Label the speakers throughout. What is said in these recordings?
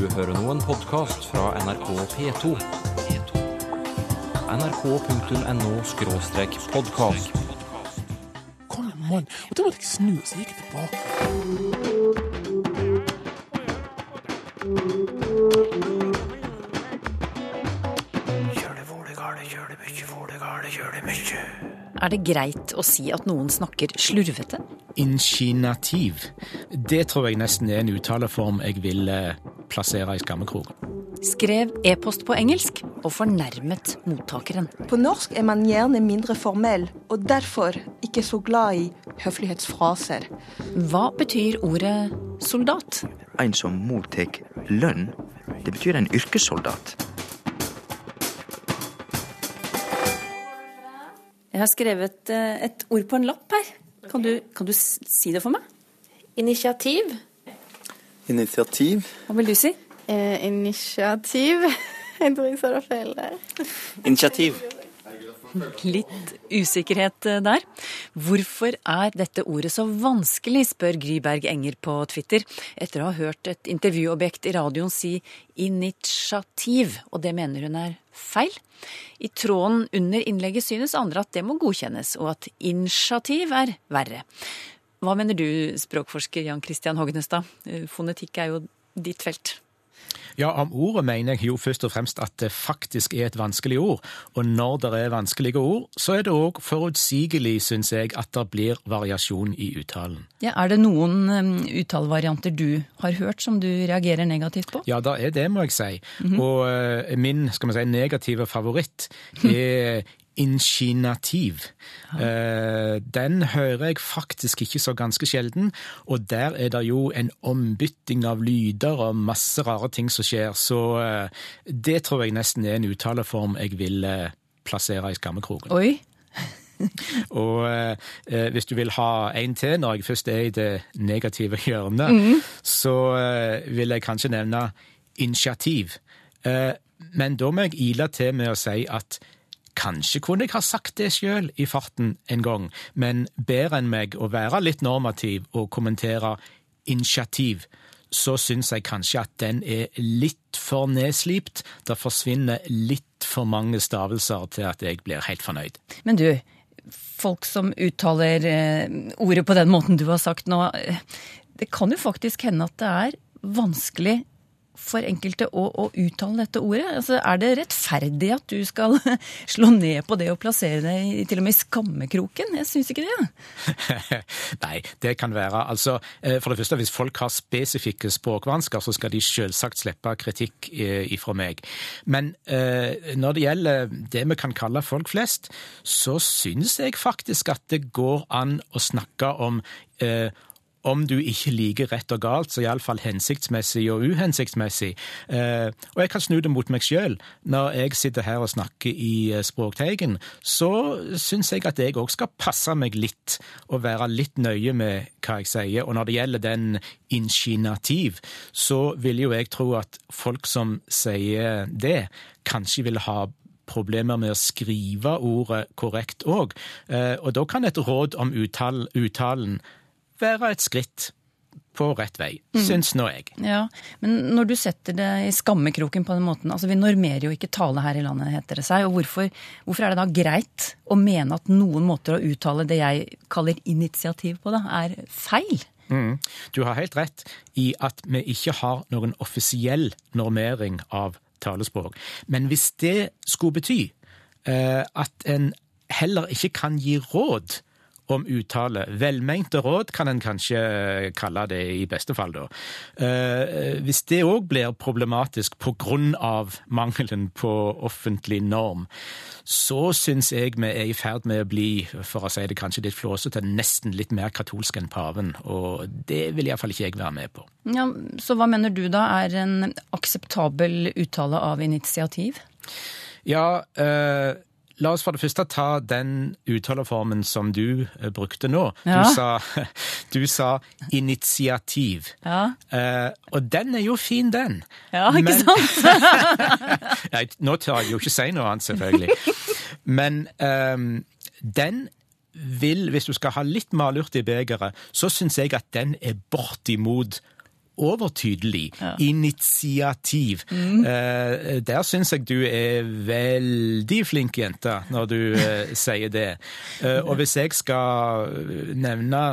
Speaker 1: Du hører nå en podkast fra NRK P2. nrk.no-podkast.
Speaker 2: Kom an! Og da måtte jeg snu, så gikk jeg tilbake.
Speaker 3: Er det greit å si at noen snakker slurvete?
Speaker 4: Inkinativ. Det tror jeg nesten er en uttaleform jeg vil eh, plassere i skammekroken.
Speaker 3: Skrev e-post på engelsk og fornærmet mottakeren.
Speaker 5: På norsk er man gjerne mindre formell, og derfor ikke så glad i høflighetsfraser.
Speaker 3: Hva betyr ordet soldat?
Speaker 6: En som mottar lønn, det betyr en yrkessoldat.
Speaker 3: Jeg har skrevet eh, et ord på en lapp her. Kan du, kan du si det for meg?
Speaker 7: Initiativ.
Speaker 8: Initiativ.
Speaker 3: Hva vil du si?
Speaker 7: Eh, initiativ. Jeg tror jeg sa det feil der.
Speaker 8: Initiativ.
Speaker 3: Litt usikkerhet eh, der. Hvorfor er dette ordet så vanskelig, spør Gryberg Enger på Twitter, etter å ha hørt et intervjuobjekt i radioen si initiativ, og det mener hun er feil. I tråden under innlegget synes andre at det må godkjennes, og at initiativ er verre. Hva mener du, språkforsker Jan Christian Hognestad? Eh, Fonetikk er jo ditt felt.
Speaker 4: Ja, om ordet mener jeg jo først og fremst at det faktisk er et vanskelig ord. Og når det er vanskelige ord, så er det òg forutsigelig, syns jeg, at det blir variasjon i uttalen.
Speaker 3: Ja, er det noen um, uttalevarianter du har hørt som du reagerer negativt på?
Speaker 4: Ja, det er det, må jeg si. Og eh, min skal man si, negative favoritt er inskinativ. Ja. den hører jeg faktisk ikke så ganske sjelden, og der er det jo en ombytting av lyder og masse rare ting som skjer, så eh, det tror jeg nesten er en uttaleform jeg vil eh, plassere i skammekroken.
Speaker 3: Oi,
Speaker 4: Og eh, hvis du vil ha en til, når jeg først er i det negative hjørnet, så eh, vil jeg kanskje nevne initiativ. Eh, men da må jeg ile til med å si at kanskje kunne jeg ha sagt det sjøl i farten en gang, men bedre enn meg å være litt normativ og kommentere initiativ, så syns jeg kanskje at den er litt for nedslipt. Det forsvinner litt for mange stavelser til at jeg blir helt fornøyd.
Speaker 3: Men du, folk som uttaler eh, ordet på den måten du har sagt nå, eh, det kan jo faktisk hende at det er vanskelig for enkelte å, å uttale dette ordet. Altså, er det rettferdig at du skal slå ned på det og plassere deg til og med i skammekroken? Jeg syns ikke det.
Speaker 4: Nei, det kan være. Altså, eh, for det første, hvis folk har spesifikke språkvansker, så skal de selvsagt slippe kritikk eh, ifra meg. Men eh, når det gjelder det vi kan kalle folk flest, så syns jeg faktisk at det går an å snakke om eh, om du ikke liker rett og galt, så iallfall hensiktsmessig og uhensiktsmessig. Eh, og jeg kan snu det mot meg sjøl. Når jeg sitter her og snakker i eh, Språkteigen, så syns jeg at jeg òg skal passe meg litt og være litt nøye med hva jeg sier. Og når det gjelder den inskinativ, så vil jo jeg tro at folk som sier det, kanskje vil ha problemer med å skrive ordet korrekt òg. Og da kan et råd om uttal, uttalen være et skritt på rett vei, syns nå jeg.
Speaker 3: Ja, Men når du setter det i skammekroken på den måten altså Vi normerer jo ikke tale her i landet, heter det seg. og hvorfor, hvorfor er det da greit å mene at noen måter å uttale det jeg kaller initiativ på, da, er feil?
Speaker 4: Mm. Du har helt rett i at vi ikke har noen offisiell normering av talespråk. Men hvis det skulle bety eh, at en heller ikke kan gi råd om uttale. Velmente råd kan en kanskje kalle det i beste fall, da. Eh, hvis det òg blir problematisk av mangelen på offentlig norm, så syns jeg vi er i ferd med å bli, for å si det kanskje litt flåsete, nesten litt mer katolsk enn paven. Og det vil iallfall ikke jeg være med på.
Speaker 3: Ja, Så hva mener du da er en akseptabel uttale av initiativ?
Speaker 4: Ja, eh, La oss for det første ta den uttaleformen som du eh, brukte nå.
Speaker 3: Ja.
Speaker 4: Du, sa, du sa initiativ.
Speaker 3: Ja,
Speaker 4: Eh, og den er jo fin, den.
Speaker 3: ja ikke
Speaker 4: Men-
Speaker 3: sant?
Speaker 4: Nei, nå tør jeg jo ikke si noe annet, selvfølgelig. Men um, den vil, hvis du skal ha litt malurt i begeret, så syns jeg at den er bortimot overtydelig. Initiativ. Eh, der syns jeg du er veldig flink jente når du eh, sier det. Eh, og hvis jeg skal nevne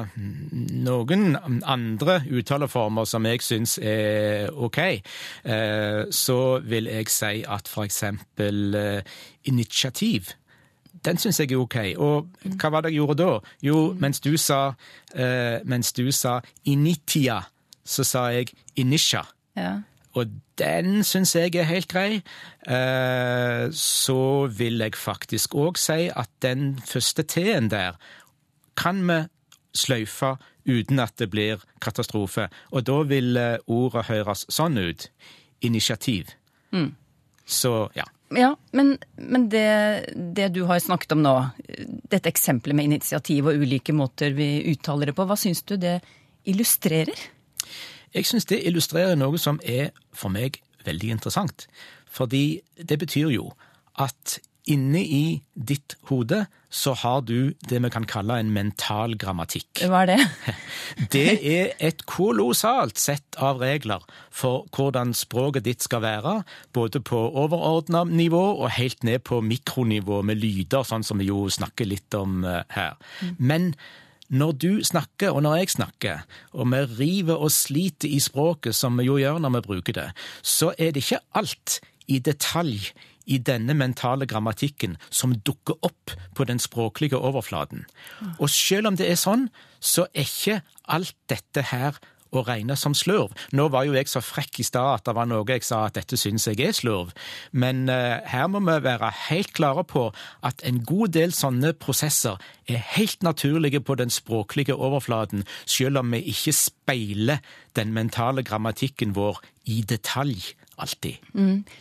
Speaker 4: noen andre uttaleformer som jeg syns er OK, eh, så vil jeg si at eksempel eh, initiativ den syns jeg er OK. Og hva var det jeg gjorde da? Jo, mens du sa, eh, mens du sa initia, så sa jeg inisha.
Speaker 3: Ja.
Speaker 4: Og den syns jeg er helt grei. Eh, så vil jeg faktisk òg si at den første T-en der kan vi sløyfe uten at det blir katastrofe. Og da vil eh, ordet høres sånn ut. Initiativ. Så ja.
Speaker 3: Ja, men, men det, det du har snakket om nå, dette eksempelet med initiativ og ulike måter vi uttaler det på, hva syns du det illustrerer?
Speaker 4: Jeg syns det illustrerer noe som er for meg veldig interessant. Fordi det betyr jo at inne i ditt hode så har du det vi kan kalle en mental grammatikk.
Speaker 3: Hva er det?
Speaker 4: Det er et kolossalt sett av regler for hvordan språket ditt skal være, både på overordna nivå og helt ned på mikronivå med lyder, sånn som vi jo snakker litt om eh, her. Men når du snakker, og når jeg snakker, og vi river og sliter i språket, som vi jo gjør når vi bruker det, så er det ikke alt i detalj i denne mentale grammatikken som dukker opp på den språklige overflaten. Og selv om det er sånn, så er ikke alt dette her å regne som slurv. Nå var jo jeg så frekk i stad at det var noe jeg sa at dette syns jeg er slurv, men eh, her må vi være helt klare på at en god del sånne prosesser er helt naturlige på den språklige overflaten, selv om vi ikke speiler den mentale grammatikken vår i detalj alltid.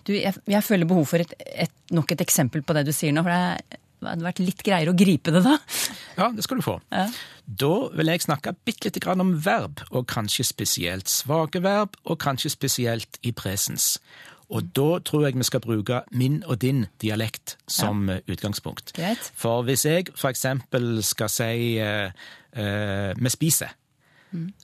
Speaker 3: Du, jeg, jeg føler behov for et, et, nok et eksempel på det du sier nå, for det hadde vært litt greiere å gripe det da.
Speaker 4: Ja, det skal du få.
Speaker 3: Ja.
Speaker 4: Da vil jeg snakke bitte lite grann om verb, og kanskje spesielt svake verb, og kanskje spesielt i presens. Og da tror jeg vi skal bruke min og din dialekt som ja. utgangspunkt.
Speaker 3: Greit.
Speaker 4: For hvis jeg eksempel skal si uh, uh, vi spiser,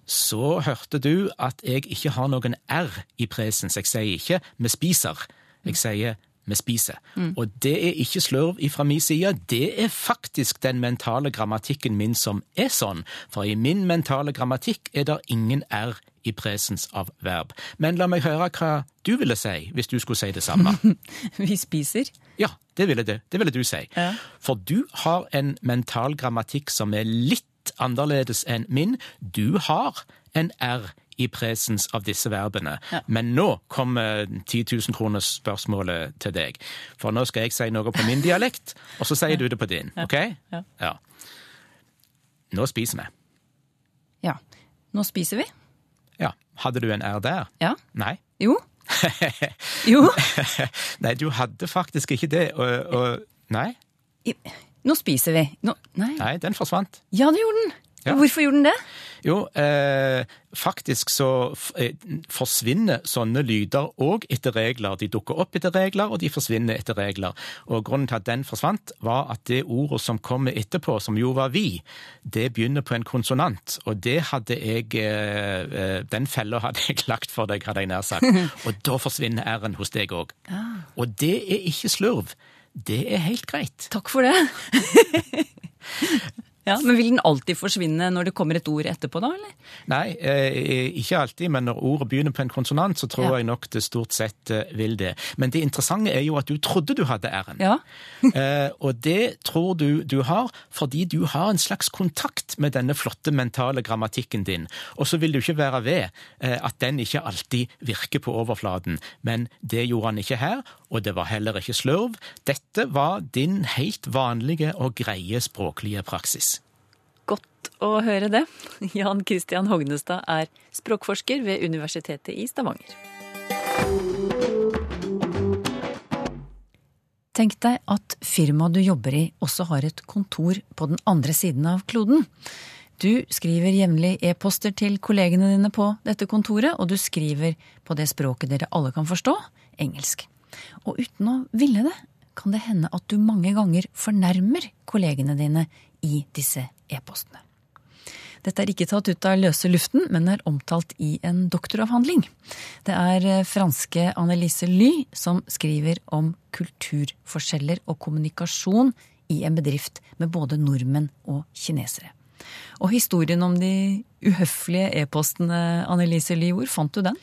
Speaker 4: så hørte du at jeg ikke har noen R i presens. Jeg sier ikke vi spiser, jeg sier vi spiser. Og det er ikke slurv ifra min side, det er faktisk den mentale grammatikken min som er sånn. For i min mentale grammatikk er det ingen R i presens av verb. Men la meg høre hva du ville si hvis du skulle si det samme.
Speaker 3: Vi spiser.
Speaker 4: Ja, det ville, det. Det ville du si.
Speaker 3: Ja.
Speaker 4: For du har en mental grammatikk som er litt annerledes enn min. Du har en R i presens av disse verbene. Men nå kommer 10 000 kroners spørsmålet til deg. For nå skal jeg si noe på min dialekt, og så sier du det på din. OK?
Speaker 3: Ja.
Speaker 4: Ja. Nå spiser vi.
Speaker 3: Ja. Nå spiser vi.
Speaker 4: Ja. Hadde du en R der?
Speaker 3: Ja.
Speaker 4: Nei.
Speaker 3: Jo. Jo.
Speaker 4: Nei, du hadde faktisk ikke det. Og, og Nei.
Speaker 3: Nå spiser vi. Nå, nei.
Speaker 4: Nei, den forsvant.
Speaker 3: Ja, det gjorde den.
Speaker 4: Ja.
Speaker 3: Hvorfor gjorde den det?
Speaker 4: Jo, eh, faktisk så eh, forsvinner sånne lyder òg etter regler. De dukker opp etter regler, og de forsvinner etter regler. Og grunnen til at den forsvant, var at det ordet som kommer etterpå, som jo var vi, det begynner på en konsonant. Og det hadde jeg eh, eh, Den fella hadde jeg lagt for deg, hadde jeg nær sagt. Og da forsvinner r-en hos deg òg. Og det er ikke slurv. Det er helt greit.
Speaker 3: Takk for det. ja, Men vil den alltid forsvinne når det kommer et ord etterpå, da? eller?
Speaker 4: Nei, eh, ikke alltid, men når ordet begynner på en konsonant, så tror
Speaker 3: Ja.
Speaker 4: jeg nok det stort sett eh, vil det. Men det interessante er jo at du trodde du hadde r-en.
Speaker 3: Ja.
Speaker 4: eh, og det tror du du har fordi du har en slags kontakt med denne flotte mentale grammatikken din. Og så vil du ikke være ved eh, at den ikke alltid virker på overflaten. Men det gjorde han ikke her, og det var heller ikke slurv. Dette var din helt vanlige og greie språklige praksis.
Speaker 3: Godt å høre det. Jan Christian Hognestad er språkforsker ved Universitetet i Stavanger. Tenk deg at firmaet du jobber i også har et kontor på den andre siden av kloden. Du skriver jevnlig e-poster til kollegene dine på dette kontoret, og du skriver på det språket dere alle kan forstå, engelsk. Og uten å ville det, kan det hende at du mange ganger fornærmer kollegene dine i disse e-postene. Dette er ikke tatt ut av løse luften, men er omtalt i en doktoravhandling. Det er eh, franske Annelise Ly som skriver om kulturforskjeller og kommunikasjon i en bedrift med både nordmenn og kinesere. Og historien om de uhøflige e-postene, Annelise Ly, hvor fant du den?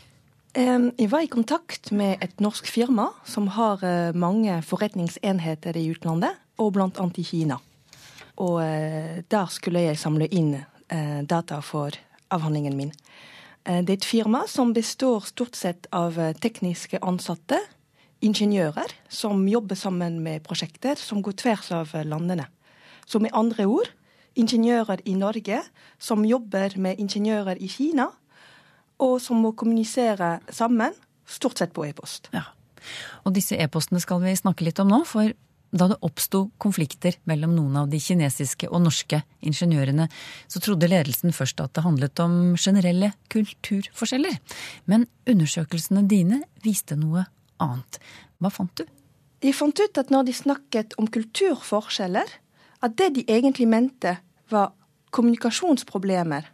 Speaker 5: Jeg var i kontakt med et norsk firma som har eh, mange forretningsenheter i utlandet, og blant annet i Kina. Og eh, der skulle jeg samle inn eh, data for avhandlingen min. Det er et firma som består stort sett av tekniske ansatte, ingeniører, som jobber sammen med prosjekter som går tvers av landene. Så med andre ord ingeniører i Norge som jobber med ingeniører i Kina, og som må kommunisere sammen, stort sett på e-post.
Speaker 3: Ja. Og disse e-postene skal vi snakke litt om nå, for da det oppsto konflikter mellom noen av de kinesiske og norske ingeniørene, så trodde ledelsen først at det handlet om generelle kulturforskjeller. Men undersøkelsene dine viste noe annet. Hva fant du?
Speaker 5: De fant ut at når de snakket om kulturforskjeller, at det de egentlig mente, var kommunikasjonsproblemer.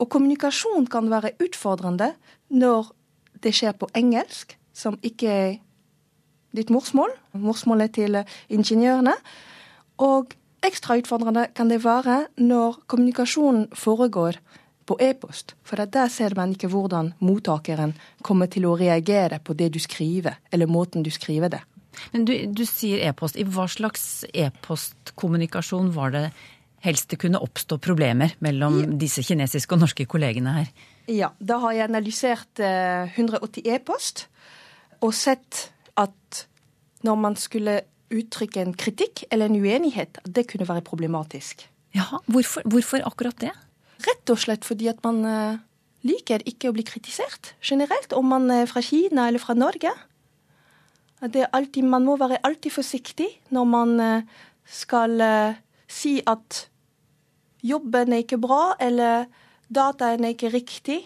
Speaker 5: Og kommunikasjon kan være utfordrende når det skjer på engelsk, som ikke er ditt morsmål, morsmålet til ingeniørene. Og ekstra utfordrende kan det være når kommunikasjonen foregår på e-post. For der ser man ikke hvordan mottakeren kommer til å reagere på det du skriver, eller måten du skriver det.
Speaker 3: Men du, du sier e-post. I hva slags e-postkommunikasjon var det helst det kunne oppstå problemer mellom ja. disse kinesiske og norske kollegene her?
Speaker 5: Ja, da har jeg analysert 180 eh, e-post og sett at når man skulle uttrykke en kritikk eller en uenighet, at det kunne være problematisk.
Speaker 3: Ja, hvorfor, hvorfor akkurat det?
Speaker 5: Rett og slett fordi at man uh, liker ikke å bli kritisert generelt, om man er fra Kina eller fra Norge. Alltid, man må være alltid forsiktig når man uh, skal si at jobben er ikke bra, eller dataen er ikke riktig.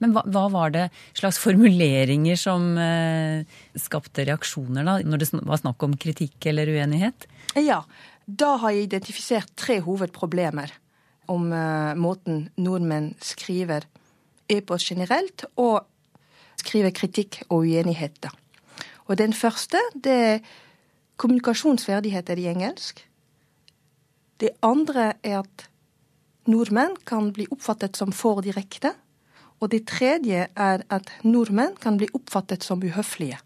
Speaker 3: Men hva, hva, var det slags formuleringer som eh, skapte reaksjoner, da, når det var snakk om kritikk eller uenighet?
Speaker 5: Ja, da har jeg identifisert tre hovedproblemer om eh, måten nordmenn skriver e-post generelt, og skriver kritikk og uenigheter. Og den første, det er kommunikasjonsferdigheter i engelsk. Det andre er at nordmenn kan bli oppfattet som for direkte. Og det tredje er at nordmenn kan bli oppfattet som uhøflige.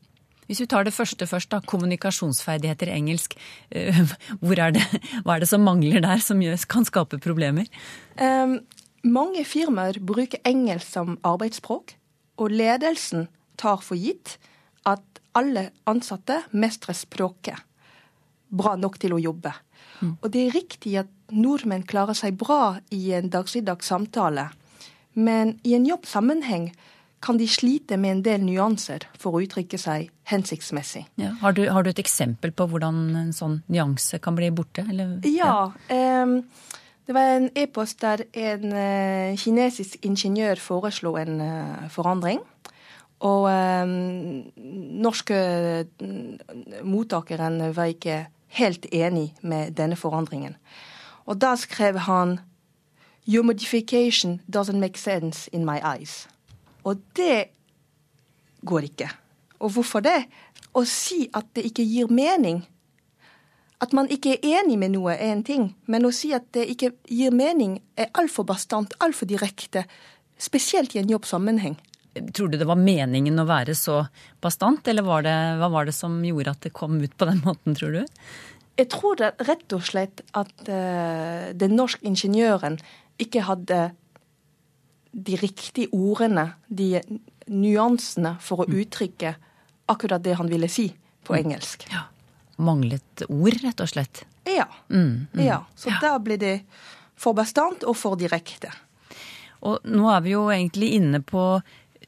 Speaker 3: Hvis vi tar det første først, da, kommunikasjonsferdigheter i engelsk. Eh, hvor er det, hva er det som mangler der, som kan skape problemer?
Speaker 5: Um, mange firmaer bruker engelsk som arbeidsspråk, og ledelsen tar for gitt at alle ansatte mestrer språket bra nok til å jobbe. Mm. Og det er riktig at nordmenn klarer seg bra i en dagligdags samtale, men i en jobbsammenheng kan de slite med en del nyanser for å uttrykke seg hensiktsmessig.
Speaker 3: Ja. Har, du, har, du, et eksempel på hvordan en sånn nyanse kan bli borte? Eller?
Speaker 5: Ja. ja. Um, det var en e-post der en uh, kinesisk ingeniør foreslo en uh, forandring. Og norske mottakeren var ikke helt enig med denne forandringen. Og da skrev han Your modification doesn't make sense in my eyes. Og det går ikke. Og hvorfor det? Å si at det ikke gir mening. At man ikke er enig med noe, er en ting, men å si at det ikke gir mening, er altfor bastant, altfor direkte. Spesielt i en jobbsammenheng.
Speaker 3: Tror du det var meningen å være så bastant, eller var det, hva var det som gjorde at det kom ut på den måten, tror du?
Speaker 5: Jeg tror det rett og slett at uh, den norske ingeniøren ikke hadde de riktige ordene, de nyansene, for å mm. uttrykke akkurat det han ville si på mm. engelsk.
Speaker 3: Ja. Manglet ord, rett og slett?
Speaker 5: Ja. Mm, mm. ja. Så ja. da ble det for bastant og for direkte.
Speaker 3: Og nå er vi jo egentlig inne på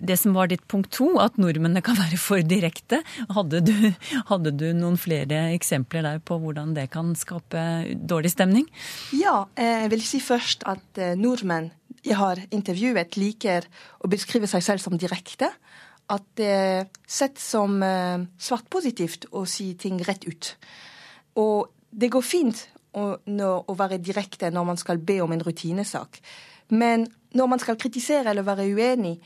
Speaker 3: det som var ditt punkt to, at nordmennene kan være for direkte. Hadde du, hadde du, noen flere eksempler der på hvordan det kan skape dårlig stemning?
Speaker 5: Ja, eh, jeg vil si først at eh, nordmenn jeg har intervjuet, liker å beskrive seg selv som direkte. At det er sett som eh, svart positivt å si ting rett ut. Og det går fint å være direkte når man skal be om en rutinesak. Men når man skal kritisere eller være uenig,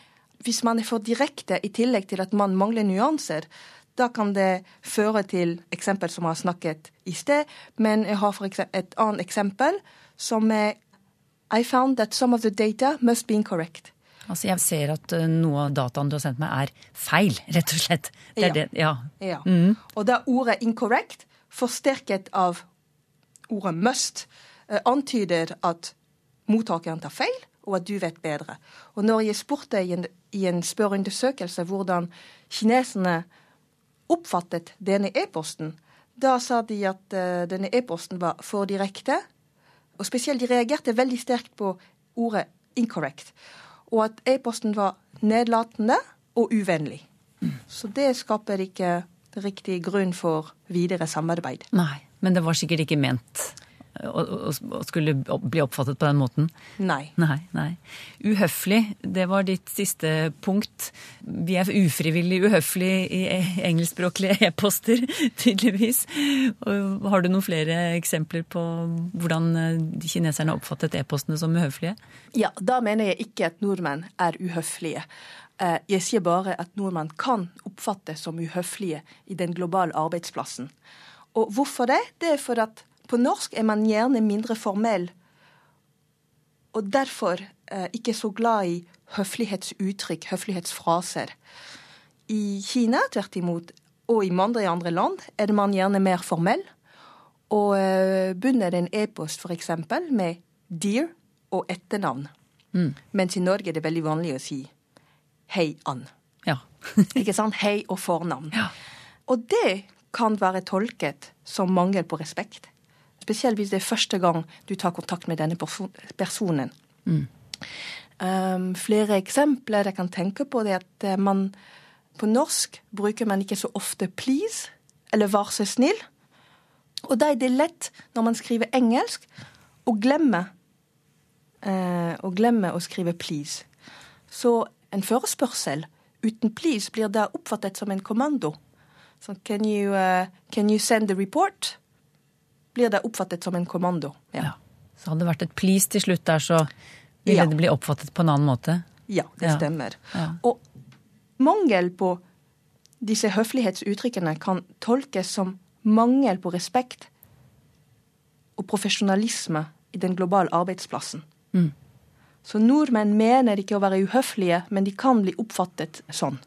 Speaker 5: hvis man er for direkte i tillegg til at man mangler nyanser, da kan det føre til eksempel som jeg har snakket i sted. Men jeg har for et annet eksempel som er I found that some of the data must be incorrect.
Speaker 3: Altså, jeg ser at eh, noe av dataen du har sendt meg er feil, rett og slett. Det er
Speaker 5: Ja.
Speaker 3: det, ja.
Speaker 5: Ja.
Speaker 3: Mm.
Speaker 5: Og da ordet 'incorrect', forsterket av ordet 'must', eh, antyder at mottakeren tar feil, og at du vet bedre. Og når jeg spurte i en, i en spørreundersøkelse hvordan kineserne oppfattet denne e-posten, da sa de at uh, denne e-posten var for direkte. Og spesielt de reagerte veldig sterkt på ordet 'incorrect'. Og at e-posten var nedlatende og uvennlig. Så det skaper ikke riktig grunn for videre samarbeid.
Speaker 3: Nei, men det var sikkert ikke ment å, skulle bli oppfattet på den måten.
Speaker 5: Nei.
Speaker 3: Nei, nei. Uhøflig, det var ditt siste punkt. Vi er ufrivillig uhøflige i e- engelskspråklige e-poster, tydeligvis. Har du noen flere eksempler på hvordan eh, kineserne oppfattet e-postene som uhøflige?
Speaker 5: Ja, da mener jeg ikke at nordmenn er uhøflige. Eh, Jeg sier bare at nordmenn kan oppfattes som uhøflige i den globale arbeidsplassen. Og hvorfor det? Det er for at på norsk er man gjerne mindre formell, og derfor eh, ikke så glad i høflighetsuttrykk, høflighetsfraser. I Kina, tvert imot, og i mange andre land, er man gjerne mer formell. Og eh, bunner en e-post f.eks. med 'dear' og etternavn. Mens i Norge er det veldig vanlig å si 'hei, Ann'.
Speaker 3: Ja.
Speaker 5: Ikke sant? Hei og fornavn.
Speaker 3: Ja.
Speaker 5: Og det kan være tolket som mangel på respekt. Spesielt hvis det er første gang du tar kontakt med denne personen. personen. Um, flere eksempler jeg kan tenke på, det er at eh, man på norsk bruker man ikke så ofte 'please' eller 'vær så snill'. Og da er det lett, når man skriver engelsk, å glemme, uh, å, glemme å skrive 'please'. Så en forespørsel uten 'please' blir da oppfattet som en kommando. Så can you, eh, can you send the report? Blir det oppfattet som en kommando. Ja,
Speaker 3: ja. Så hadde det vært et please til slutt der, så ville
Speaker 5: Ja.
Speaker 3: det bli oppfattet på en annen måte.
Speaker 5: ja det stemmer. Og mangel på disse høflighetsuttrykkene kan tolkes som mangel på respekt og profesjonalisme i den globale arbeidsplassen.
Speaker 3: Mm.
Speaker 5: Så nordmenn mener ikke å være uhøflige, men de kan bli oppfattet sånn.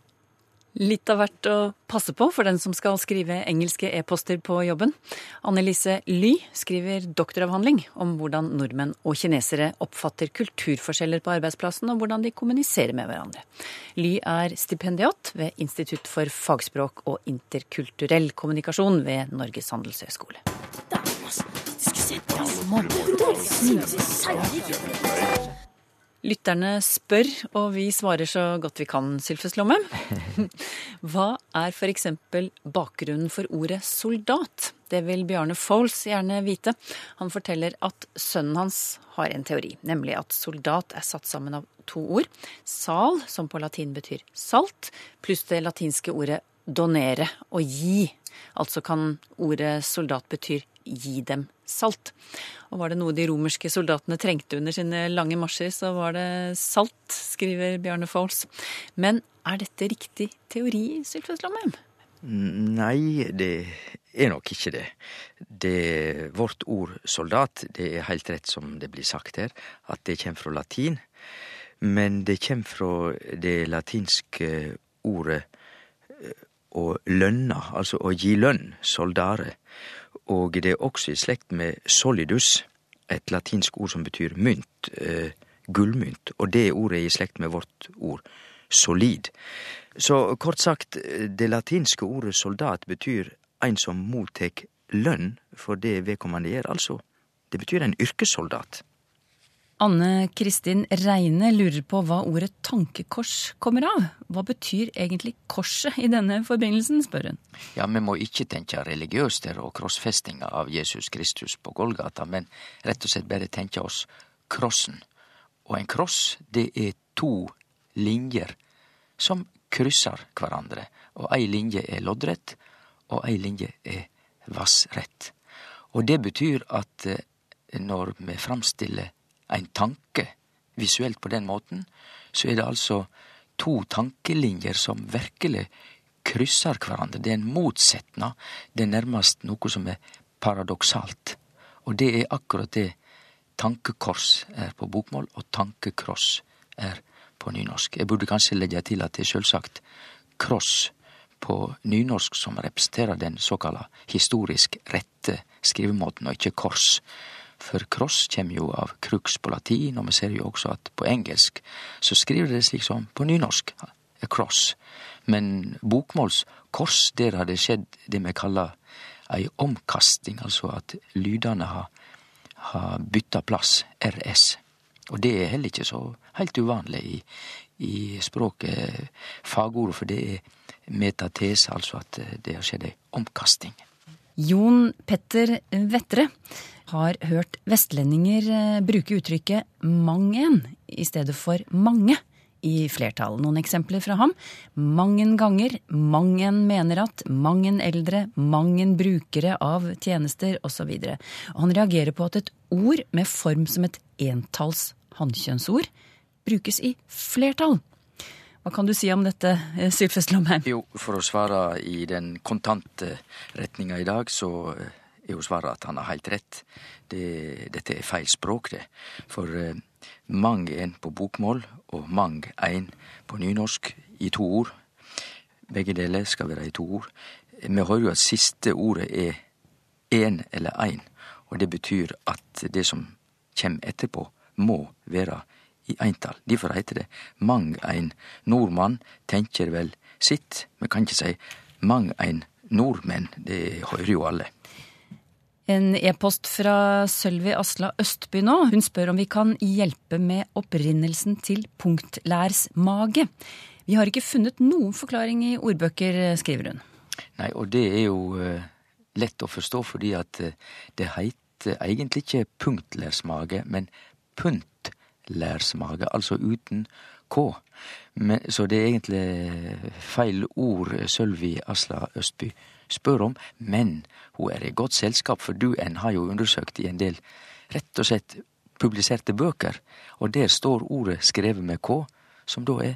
Speaker 3: Litt av hvert å passe på for den som skal skrive engelske e-poster på jobben. Annelise Ly skriver doktoravhandling om hvordan nordmenn og kinesere oppfatter kulturforskjeller på arbeidsplassen, og hvordan de kommuniserer med hverandre. Ly er stipendiat ved Institutt for fagspråk og interkulturell kommunikasjon ved Norges handelshøyskole. Lytterne spør, og vi svarer så godt vi kan, Sylfes Lomme. Hva er f.eks. bakgrunnen for ordet soldat? Det vil Bjarne Foles gjerne vite. Han forteller at sønnen hans har en teori, nemlig at soldat er satt sammen av to ord. Sal, som på latin betyr salt, pluss det latinske ordet donere, å gi. Altså kan ordet soldat betyr gi dem salt. Og var det noe de romerske soldatene trengte under sine lange marsjer, så var det salt, skriver Bjarne Foles. Men er dette riktig teori, Sylfest Lomheim?
Speaker 6: Nei, det er nok ikke det. det. Vårt ord soldat, det er helt rett som det blir sagt her, at det kommer fra latin. Men det kommer fra det latinske ordet eh, å lønne, altså å gi lønn, soldare. Og det er også i slekt med solidus, et latinsk ord som betyr mynt, eh, gullmynt. Og det ordet er i slekt med vårt ord solid. Så kort sagt, det latinske ordet soldat betyr en som mottek lønn for det vedkommende gjør, altså. Det betyr en yrkessoldat.
Speaker 3: Anne Kristin Reine lurer på hva ordet tankekors kommer av. Hva betyr egentlig korset i denne forbindelsen, spør hun.
Speaker 9: Ja, vi må ikke tenke religiøst her og krossfestinga av Jesus Kristus på Golgata, men rett og slett bare tenke oss krossen. Og en kross, det er to linjer som krysser hverandre, og ei linje er loddrett, og ei linje er vassrett. Og det betyr at eh, når vi framstiller ein tanke visuelt på den måten, så er det altså to tankelinjer som virkelig krysser hverandre. Det er en motsetnad. Det er nærmest noe som er paradoksalt. Og det er akkurat det tankekors er på bokmål, og tankekross er på nynorsk. Jeg burde kanskje legge til at det er sjølvsagt kross på nynorsk som representerer den såkalla historisk rette skrivemåten, og ikke kors. For kross kommer jo av crux på latin, og vi ser jo også at på engelsk så skriver det slik som på nynorsk. Cross. Men bokmålskors, der har det skjedd det vi kaller ei omkasting, altså at lydene har, har bytta plass, RS. Og det er heller ikke så heilt uvanlig i, i språket, fagordet, for det er metatese, altså at det har skjedd ei omkasting.
Speaker 3: Jon Petter Vettre har hørt vestlendinger eh, bruke uttrykket 'mang en' i stedet for 'mange' i flertall. Noen eksempler fra ham. Mangen ganger, mangen mener at, mangen eldre, mangen brukere av tjenester osv. Han reagerer på at et ord med form som et entalls hannkjønnsord brukes i flertall. Hva kan du si om dette, eh, Sylfest Lomheim?
Speaker 9: Jo, for å svare i den kontante retninga i dag, så eh, er jo svaret at han har heilt rett. Det, dette er feil språk, det. For eh, mang en på bokmål og mang ein på nynorsk i to ord. Begge deler skal være i to ord. Vi hører jo at siste ordet er én eller ein, og det betyr at det som kjem etterpå, må være i eintall. Derfor heiter det mang ein nordmann tenker vel sitt. Vi kan ikke si mang ein nordmenn, det hører jo alle.
Speaker 3: En e-post fra Sølvi Asla Østby nå. Hun spør om vi kan hjelpe med opprinnelsen til punktlærsmage. Vi har ikke funnet noen forklaring i ordbøker, skriver hun.
Speaker 9: Nei, og det er jo uh, lett å forstå, fordi at uh, det heter egentlig ikke punktlærsmage, men puntlærsmage, altså uten K. Men, så det er egentlig feil ord Sølvi Asla Østby spør om, men hun er i godt selskap, for du en har jo undersøkt i en del rett og slett publiserte bøker, og der står ordet skrevet med K, som da er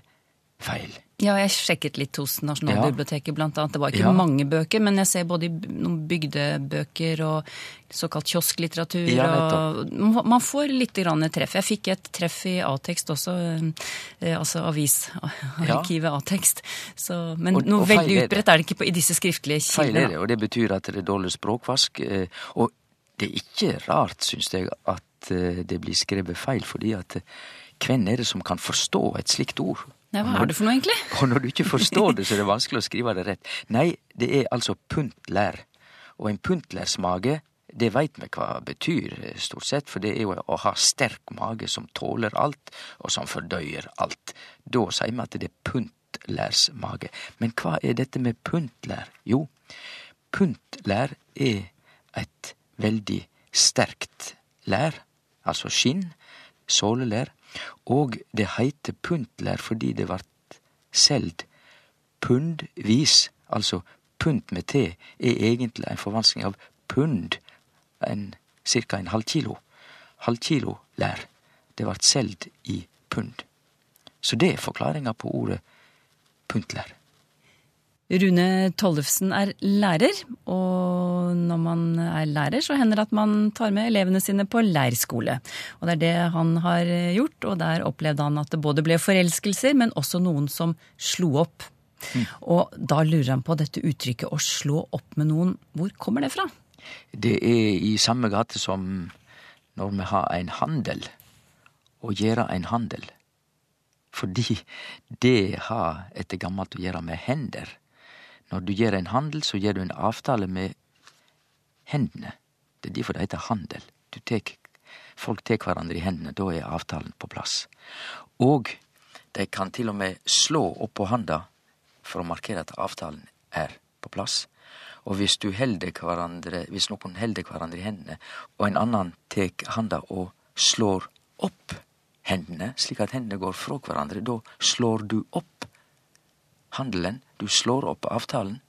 Speaker 9: feil.
Speaker 3: Ja, jeg sjekket litt hos Nasjonalbiblioteket blant annet. Det var ikke ja. mange bøker, men jeg ser både noen bygdebøker og såkalt kiosklitteratur. Ja, og man får litt treff. Jeg fikk et treff i A-tekst også, eh, altså avisarkivet ja. A-tekst. Men og, noe og veldig utbredt er det ikke på, i disse skriftlige kildene.
Speaker 9: Feil er det, og det betyr at det er dårlig språkvask. Eh, og det er ikke rart, syns jeg, at eh, det blir skrevet feil, fordi at hvem er det som kan forstå et slikt ord?
Speaker 3: Nei, Hva er det for noe, egentlig?
Speaker 9: Og når du ikke forstår det, så er det vanskelig å skrive det rett. Nei, det er altså puntlær. Og en puntlærsmage, det veit vi hva betyr, stort sett, for det er jo å ha sterk mage som tåler alt, og som fordøyer alt. Da sier vi at det er puntlærsmage. Men hva er dette med puntlær? Jo, puntlær er et veldig sterkt lær, altså skinn, sålelær, og det heiter puntler fordi det vart seld pundvis. Altså pund med T er egentlig en forvanskning av pund, en, cirka en halv kilo. Halv kilo lær. Det vart seld i pund. Så det er forklaringa på ordet puntlær.
Speaker 3: Rune Tollefsen er lærer, og når man er lærer, så hender det at man tar med elevene sine på leirskole. Og det er det han har gjort, og der opplevde han at det både ble forelskelser, men også noen som slo opp. Mm. Og da lurer han på dette uttrykket å slå opp med noen. Hvor kommer det fra?
Speaker 9: Det er i samme gate som når vi har en handel, å gjøre en handel. Fordi det har etter gammelt å gjøre med hender. Når du gjør en handel, så gjør du en avtale med hendene. Det er derfor det heter handel. Tek, folk tar hverandre i hendene, da er avtalen på plass. Og de kan til og med slå oppå handa for å markere at avtalen er på plass. Og hvis, hvis noen holder hverandre i hendene, og en annen tek handa og slår opp hendene, slik at hendene går fra hverandre, da slår du opp handelen. Du slår opp avtalen.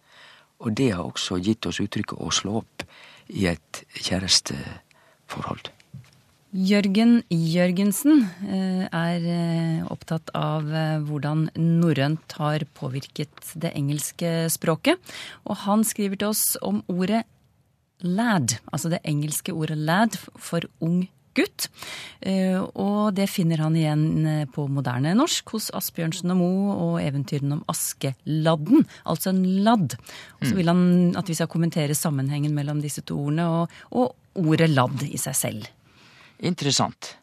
Speaker 9: Og det har også gitt oss uttrykket å slå opp i et kjæresteforhold.
Speaker 3: Jørgen Jørgensen eh, er eh, opptatt av eh, hvordan norrønt har påvirket det engelske språket. Og han skriver til oss om ordet lad, altså det engelske ordet lad for ung gutt. Og det finner han igjen på moderne norsk hos Asbjørnsen og Moe og eventyrene om Askeladden, altså en ladd. Og så vil han at vi skal kommentere sammenhengen mellom disse to ordene og, og ordet ladd i seg selv.
Speaker 9: Interessant.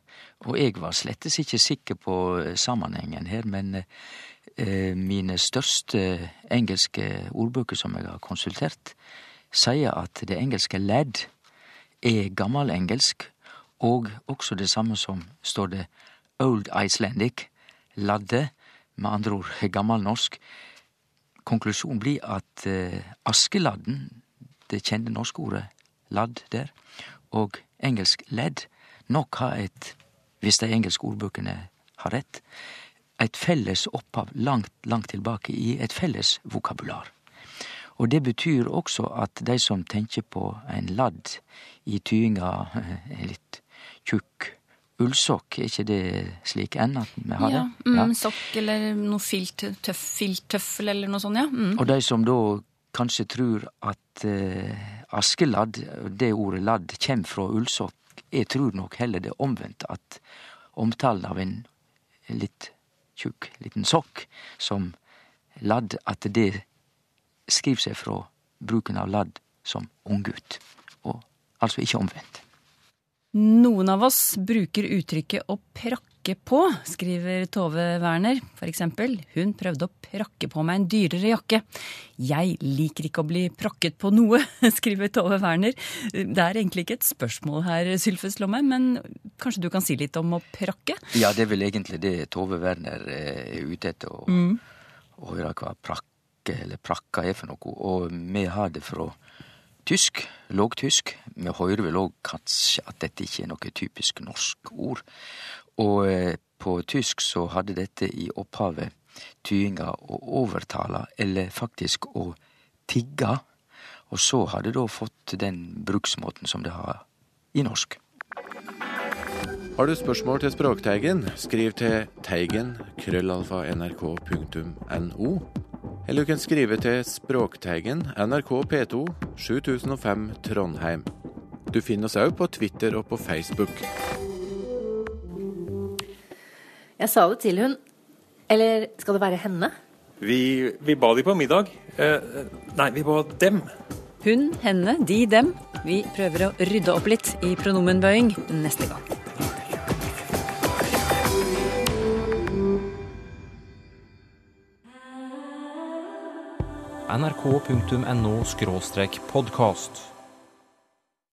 Speaker 9: Og jeg var slettes ikke sikker på sammenhengen her, men eh, mine største engelske ordbøker som jeg har konsultert, sier at det engelske lad er gammelengelsk, og også det samme som står det old Icelandic, ladde, med andre ord gammelnorsk. Konklusjonen blir at eh, Askeladden, det kjente norske ordet ladd der, og engelsk ledd, nok har et, hvis de engelske ordbøkene har rett, et felles opphav langt, langt tilbake i et felles vokabular. Og det betyr også at de som tenker på en ladd i tyinga litt tjukk ullsokk, er ikke det slik enn at vi har
Speaker 3: ja,
Speaker 9: det?
Speaker 3: Ja, mm, sokk eller noe filt, tøff, filttøffel eller noe sånt, ja. Mm.
Speaker 9: Og de som da kanskje tror at eh, askeladd, det ordet ladd, kommer fra ullsokk, jeg tror nok heller det omvendt, at omtalen av en litt tjukk liten sokk som ladd, at det skriver seg fra bruken av ladd som unggutt, og altså ikke omvendt.
Speaker 3: Noen av oss bruker uttrykket å prakke på, skriver Tove Werner. For eksempel, hun prøvde å prakke på meg en dyrere jakke. Jeg liker ikke å bli prakket på noe, skriver Tove Werner. Det er egentlig ikke et spørsmål her, Sylfes Lomme, men kanskje du kan si litt om å prakke?
Speaker 9: Ja, det er vel egentlig det Tove Werner er ute etter, å, mm. å høre hva prakke eller prakka er for noe. Og vi har det fra tysk, lågtysk. Vi høyrer vel òg kanskje at dette ikke er noe typisk norsk ord. Og eh, på tysk så hadde dette i opphavet tyinga å overtale, eller faktisk å tigge. Og så har det da fått den bruksmåten som det har i norsk.
Speaker 10: Har du spørsmål til Språkteigen, skriv til teigen krøllalfa nrk.no. Eller du kan skrive til Språkteigen, NRK P2, 7005 Trondheim. Du finner oss òg på Twitter og på Facebook.
Speaker 11: Jeg sa det til hun. Eller skal det være henne?
Speaker 12: Vi, vi ba de på middag. Eh, nei, vi ba dem.
Speaker 3: Hun, henne, de, dem. Vi prøver å rydde opp litt i pronomenbøying neste gang.
Speaker 1: nrk.no podkast.